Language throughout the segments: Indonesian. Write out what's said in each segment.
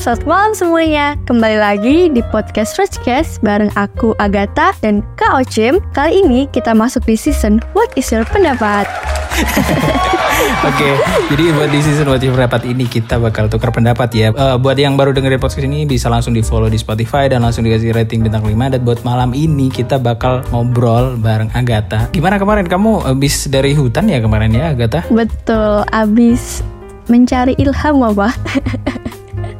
Selamat malam semuanya. Kembali lagi di podcast Rachcast bareng aku Agatha dan Kak Ocim. Kali ini kita masuk di season What is your pendapat? Oke, jadi buat di season What Your Pendapat ini kita bakal tukar pendapat ya. Eh, buat yang baru dengerin podcast ini bisa langsung di follow di Spotify dan langsung dikasih rating bintang 5 dan buat malam ini kita bakal ngobrol bareng Agatha. Gimana kemarin kamu habis dari hutan ya kemarin ya Agatha? Betul, abis mencari ilham apa?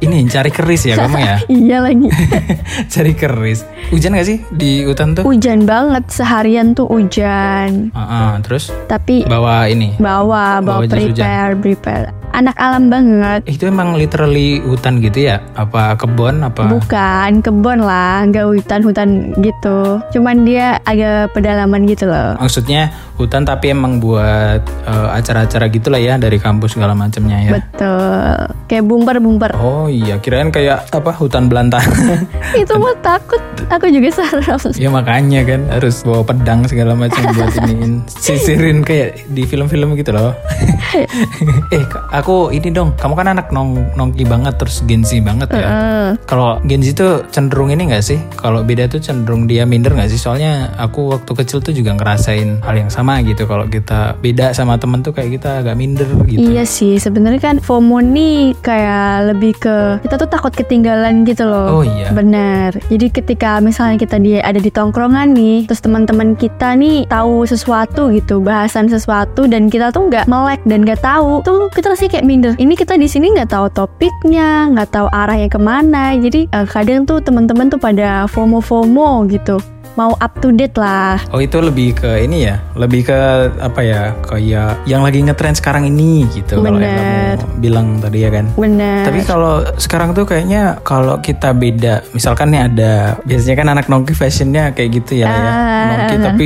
Ini cari keris ya kamu ya? iya lagi. cari keris. Hujan gak sih di hutan tuh? Hujan banget seharian tuh hujan. Ah, ah, terus Tapi bawa ini. bawa Bawa bawa jas hujan. prepare prepare. Anak alam banget. Itu emang literally hutan gitu ya? Apa kebun apa? Bukan kebun lah, nggak hutan-hutan gitu. Cuman dia agak pedalaman gitu loh. Maksudnya hutan tapi emang buat eh, acara-acara gitu lah ya dari kampus segala macamnya ya. Betul. Kayak bumper-bumper. Oh iya, kirain kayak apa hutan belantara. Itu mah takut. Aku juga serem. ya makanya kan harus bawa pedang segala macam buat iniin sisirin kayak di film-film gitu loh. eh, aku ini dong. Kamu kan anak nong nongki banget terus genzi banget ya. Eh, Kalau genzi tuh cenderung ini gak sih? Kalau beda tuh cenderung dia minder gak sih? Soalnya aku waktu kecil tuh juga ngerasain hal yang sama gitu. Kalau kita beda sama temen tuh kayak kita agak minder gitu. Iya sih, sebenarnya kan FOMO nih kayak lebih ke kita tuh takut ketinggalan gitu loh. Oh iya. Benar. Jadi ketika misalnya kita dia ada di tongkrongan nih, terus teman-teman kita nih tahu sesuatu gitu, bahasan sesuatu dan kita tuh nggak melek dan nggak tahu, tuh kita pasti kayak minder. Ini kita di sini nggak tahu topiknya, nggak tahu arahnya ke mana. Jadi eh, kadang tuh teman-teman tuh pada FOMO-FOMO gitu, mau up to date lah. Oh itu lebih ke ini ya, lebih ke apa ya, kayak yang lagi ngetrend sekarang ini gitu. Kalau yang Bener. kamu bilang tadi ya kan. Bener. Tapi kalau sekarang tuh kayaknya kalau kita beda, misalkan nih ada biasanya kan anak nongki fashionnya kayak gitu ya, ya. Ah, nongki tapi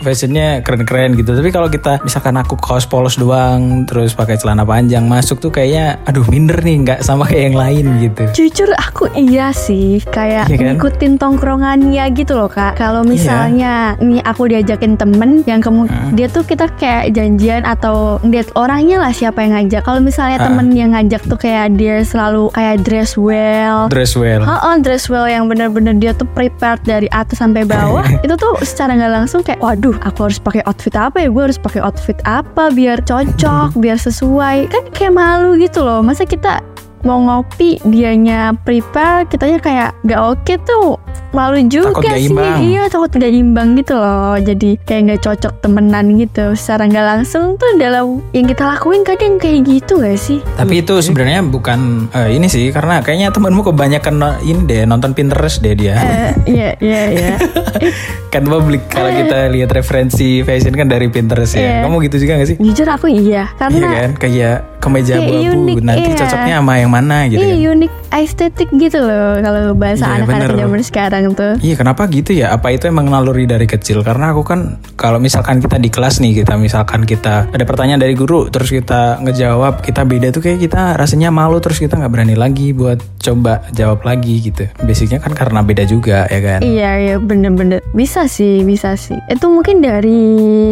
fashionnya keren-keren gitu. Tapi kalau kita misalkan aku kaos polos doang, terus pakai celana panjang masuk tuh kayaknya, aduh minder nih, nggak sama kayak yang lain gitu. Jujur aku iya sih kayak Iya kan? ngikutin tongkrongannya gitu loh kak. Kalau misalnya nih aku diajakin temen yang kamu Hmm. dia tuh kita kayak janjian atau lihat orangnya lah siapa yang ngajak. Kalau misalnya Ah. temen yang ngajak tuh kayak dia selalu kayak dress well. Dress well. Oh, dress well yang bener-bener dia tuh prepared dari atas sampai bawah itu tuh secara nggak langsung kayak waduh aku harus pakai outfit apa ya gue harus pakai outfit apa biar cocok biar sesuai kan kayak malu gitu loh masa kita mau ngopi dianya prepare kitanya kayak gak oke tuh. Malu juga Takut sih. imbang. iya takut gak imbang gitu loh. Jadi kayak nggak cocok temenan gitu. Secara nggak langsung tuh dalam yang kita lakuin kadang kayak gitu gak sih? Tapi itu sebenarnya bukan eh, ini sih karena kayaknya temenmu kebanyakan no- ini deh nonton Pinterest deh dia. Eh, iya iya iya kan publik kalau kita lihat referensi fashion kan dari Pinterest ya. Iya. Kamu gitu juga gak sih? Jujur aku iya Iya karena kan kayak kemeja Kayak abu-abu unik, nanti iya. cocoknya sama yang mana gitu iya kan. unik estetik gitu loh kalau bahasa Iya, anak-anak zaman sekarang tuh. Iya kenapa gitu ya? Apa itu emang naluri dari kecil? Karena aku kan kalau misalkan kita di kelas nih kita misalkan kita ada pertanyaan dari guru terus kita ngejawab kita beda tuh kayak kita rasanya malu terus kita nggak berani lagi buat coba jawab lagi gitu. Basicnya kan karena beda juga ya kan. Iya iya bener-bener bisa sih bisa sih. Itu mungkin dari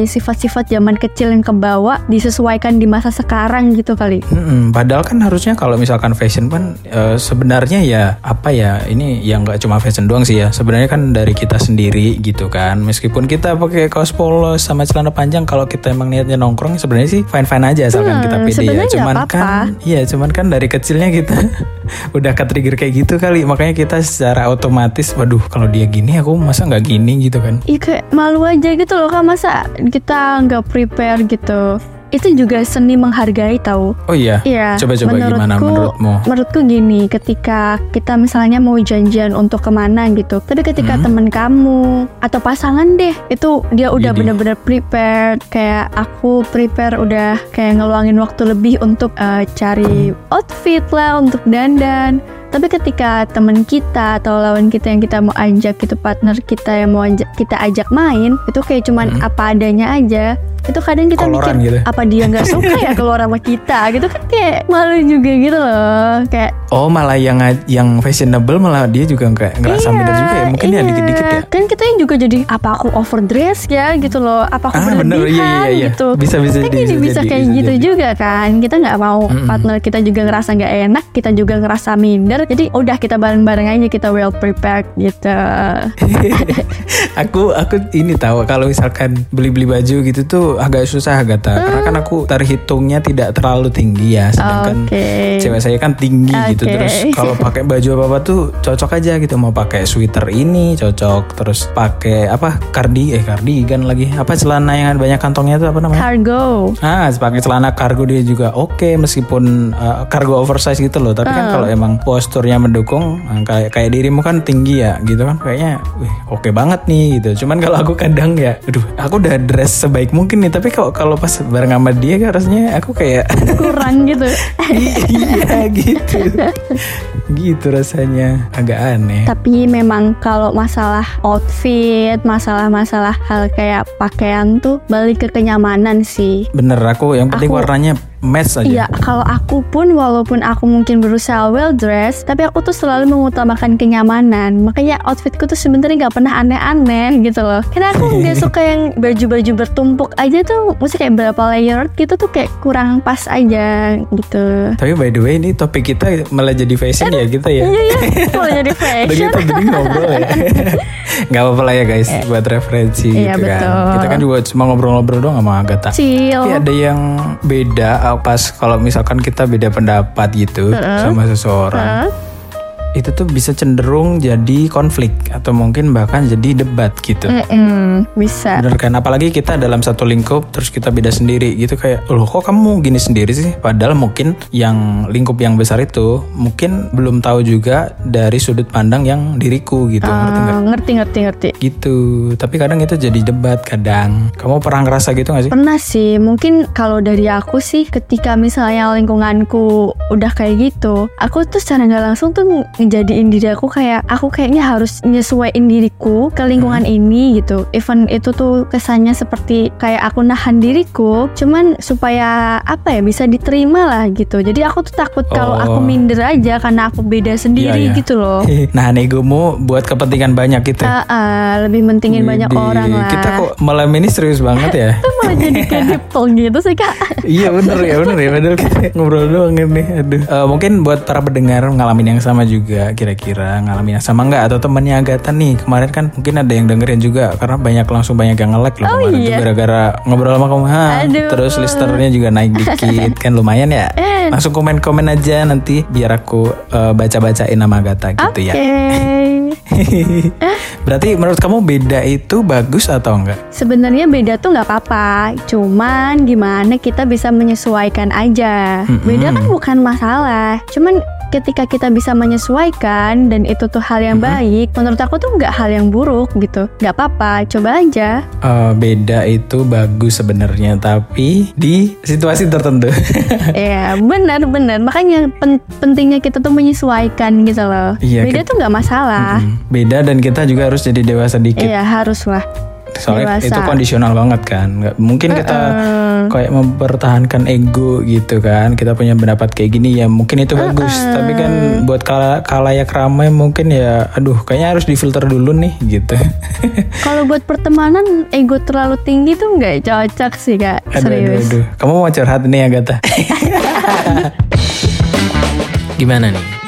sifat-sifat zaman kecil yang kebawa disesuaikan di masa sekarang gitu kali. Mm-mm, padahal kan harusnya kalau misalkan fashion kan eh, sebenarnya ya apa ya ini yang nggak cuma fashion doang sih ya sebenarnya kan dari kita sendiri gitu kan meskipun kita pakai kaos polos sama celana panjang kalau kita emang niatnya nongkrong sebenarnya sih fine fine aja asalkan Hmm, kita pede ya cuman apa-apa. kan iya cuman kan dari kecilnya kita udah ke trigger kayak gitu kali makanya kita secara otomatis waduh kalau dia gini aku masa nggak gini gitu kan Iya kayak malu aja gitu loh kan masa kita nggak prepare gitu. Itu juga seni menghargai tahu. oh iya Iya. coba-coba gimana menurutmu Menurutku gini, ketika kita misalnya mau janjian untuk ke mana gitu, tapi ketika Hmm. temen kamu atau pasangan deh, itu dia udah bener-bener prepared, kayak aku prepare udah kayak ngeluangin waktu lebih untuk eh, cari outfit lah, untuk dandan. Tapi ketika temen kita atau lawan kita yang kita mau ajak gitu partner kita yang mau ajak, kita ajak main itu kayak cuman Hmm. apa adanya aja itu kadang kita Koloran mikir gitu. apa dia nggak suka ya keluar sama kita gitu kan kayak malu juga gitu loh kayak Oh malah yang yang fashionable malah dia juga nggak ngerasa minder juga ya mungkin ya iya. dikit-dikit ya. kan kita juga jadi apa aku overdress ya gitu loh apa aku Ah, berlebihan bener, iya, iya, iya. gitu Bisa, bisa Kan jadi, jadi bisa bisa kayak bisa gitu jadi. juga kan kita nggak mau Mm-mm. partner kita juga ngerasa nggak enak kita juga ngerasa minder jadi udah kita bareng-bareng aja kita well prepared gitu aku aku ini tahu kalau misalkan beli-beli baju gitu tuh agak susah Agatha karena kan aku terhitungnya tidak terlalu tinggi ya sedangkan Oke. cewek saya kan tinggi gitu Oke. terus kalau pakai baju apa apa tuh cocok aja gitu mau pakai sweater ini cocok terus pakai apa kardi eh kardigan lagi apa celana yang banyak kantongnya tuh apa namanya cargo Ah, pakai celana kargo dia juga oke meskipun uh, kargo oversize gitu loh. Tapi kan kalau emang posturnya mendukung, nah, kayak kayak dirimu kan tinggi ya, gitu kan kayaknya, wih oke banget nih gitu. Cuman kalau aku kadang ya, aduh, aku udah dress sebaik mungkin nih. Tapi kalau kalau pas bareng sama dia kan rasanya aku kayak kurang gitu iya gitu, gitu rasanya agak aneh. Tapi memang kalau masalah outfit, masalah-masalah hal kayak pakaian tuh balik ke kenyamanan sih. Bener aku yang penting Aku- warnanya match aja. Iya, kalau aku pun walaupun aku mungkin berusaha well dressed, tapi aku tuh selalu mengutamakan kenyamanan. Makanya outfitku tuh sebenarnya nggak pernah aneh-aneh gitu loh. Karena aku nggak suka yang baju-baju bertumpuk aja tuh, mesti kayak berapa layer gitu tuh kayak kurang pas aja gitu. Tapi by the way ini topik kita malah jadi fashion ya kita ya. Iya, iya, boleh jadi Udah fashion. gitu tadi ngobrol ya Gak apa-apa lah ya guys Buat referensi Iya, gitu kan betul. Kita kan juga cuma ngobrol-ngobrol doang sama Agatha Chill. Tapi ada yang beda uh, Pas kalau misalkan kita beda pendapat gitu Sama seseorang Hah? Itu tuh bisa cenderung jadi konflik Atau mungkin bahkan jadi debat gitu Mm-mm, bisa. Bener kan? Apalagi kita dalam satu lingkup terus kita beda sendiri gitu kayak loh kok kamu gini sendiri sih? Padahal mungkin yang lingkup yang besar itu mungkin belum tahu juga dari sudut pandang yang diriku gitu ngerti nggak? Ah, ngerti, ngerti, ngerti. Gitu. Tapi kadang itu jadi debat kadang. Kamu pernah ngerasa gitu gak sih? Pernah sih, mungkin kalau dari aku sih ketika misalnya lingkunganku udah kayak gitu, aku tuh secara nggak langsung tuh ngejadiin diri aku kayak aku kayaknya harus nyesuaiin diriku ke lingkungan ini gitu. Even itu tuh kesannya seperti kayak aku nahan diriku, cuman supaya apa ya bisa diterima lah gitu. Jadi aku tuh takut kalau Oh. aku minder aja karena aku beda sendiri Iya, iya. gitu loh. nah negomu buat kepentingan banyak gitu. Ah, ah, lebih mentingin banyak Widih, orang lah. Kita kok malam ini serius banget ya? Itu malah jadi talk gitu sih kak. iya bener ya bener ya padahal kita ngobrol doang ini aduh Eh, mungkin buat para pendengar ngalamin yang sama juga kira-kira ngalamin yang sama nggak atau temannya Agatha nih kemarin kan mungkin ada yang dengerin juga karena banyak langsung banyak yang nge-like loh Oh, kemarin iya. gara-gara ngobrol sama kamu ha, Aduh. terus listernya juga naik dikit kan lumayan ya langsung komen-komen aja nanti biar aku eh, baca-bacain nama Agatha gitu Oke. ya berarti menurut kamu beda itu bagus atau enggak Sebenarnya beda tuh nggak apa-apa, cuman gimana kita bisa menyesuaikan aja. Mm-mm. Beda kan bukan masalah, cuman ketika kita bisa menyesuaikan dan itu tuh hal yang baik, menurut aku tuh nggak hal yang buruk gitu. Nggak apa-apa, coba aja. Eh, beda itu bagus sebenarnya tapi di situasi tertentu Iya, benar-benar. Makanya pen- pentingnya kita tuh menyesuaikan gitu loh. Iya, beda tuh nggak masalah. Mm, beda dan kita juga harus jadi dewasa dikit Iya, harus lah. soalnya dewasa. itu kondisional banget kan nggak mungkin kita Eh, kayak mempertahankan ego gitu kan kita punya pendapat kayak gini ya mungkin itu bagus tapi kan buat kala kalayak ramai mungkin ya aduh kayaknya harus difilter dulu nih gitu Kalau buat pertemanan ego terlalu tinggi tuh nggak cocok sih kak. aduh, aduh, Serius. aduh. kamu mau curhat nih Agatha Gimana nih?